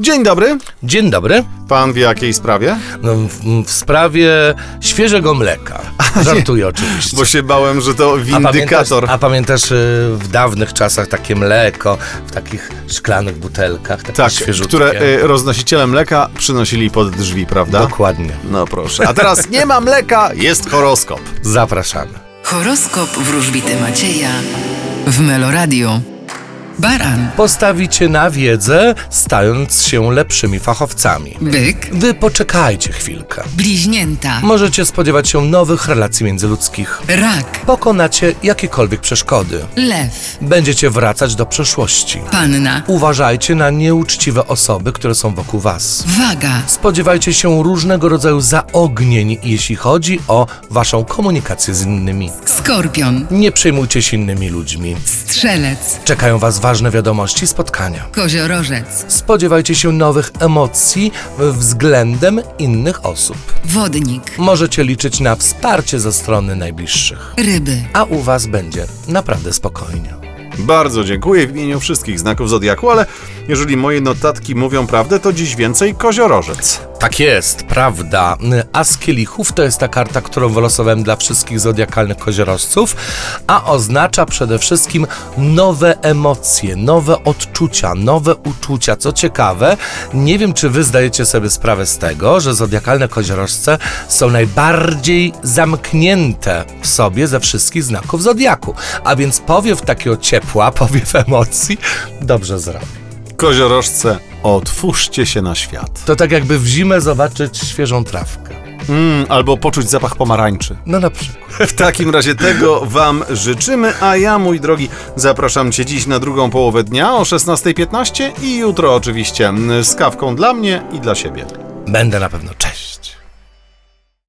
Dzień dobry. Dzień dobry. Pan w jakiej sprawie? No, w, w sprawie świeżego mleka. Żartuję oczywiście. Bo się bałem, że to A windykator. pamiętasz, a pamiętasz y, w dawnych czasach takie mleko w takich szklanych butelkach, takie tak, świeżutkie? które y, roznosiciele mleka przynosili pod drzwi, prawda? Dokładnie. No proszę. A teraz nie ma mleka, jest horoskop. Zapraszamy. Horoskop wróżbity Macieja w Meloradio. Baran, Postawicie na wiedzę, stając się lepszymi fachowcami. byk, Wy poczekajcie chwilkę. bliźnięta, Możecie spodziewać się nowych relacji międzyludzkich. rak, Pokonacie jakiekolwiek przeszkody. lew, Będziecie wracać do przeszłości. panna, Uważajcie na nieuczciwe osoby, które są wokół Was. waga, Spodziewajcie się różnego rodzaju zaognień, jeśli chodzi o Waszą komunikację z innymi. skorpion, Nie przejmujcie się innymi ludźmi. strzelec, Czekają Was ważne wiadomości spotkania. koziorożec, Spodziewajcie się nowych emocji względem innych osób. wodnik, Możecie liczyć na wsparcie ze strony najbliższych. ryby. A u Was będzie naprawdę spokojnie. Bardzo dziękuję w imieniu wszystkich znaków Zodiaku, ale jeżeli moje notatki mówią prawdę, to dziś więcej koziorożec. Tak jest, prawda. As kielichów to jest ta karta, którą wylosowałem dla wszystkich zodiakalnych koziorożców, a oznacza przede wszystkim nowe emocje, nowe odczucia, nowe uczucia. Co ciekawe, nie wiem, czy wy zdajecie sobie sprawę z tego, że zodiakalne koziorożce są najbardziej zamknięte w sobie ze wszystkich znaków zodiaku. A więc powiew takiego ciepła, powiew emocji dobrze zrobi. Koziorożce, otwórzcie się na świat. To tak jakby w zimę zobaczyć świeżą trawkę. Mm, albo poczuć zapach pomarańczy. No na przykład. W takim razie tego Wam życzymy, a ja, mój drogi, zapraszam Cię dziś na drugą połowę dnia o 16.15 i jutro oczywiście z kawką dla mnie i dla siebie. Będę na pewno. Cześć.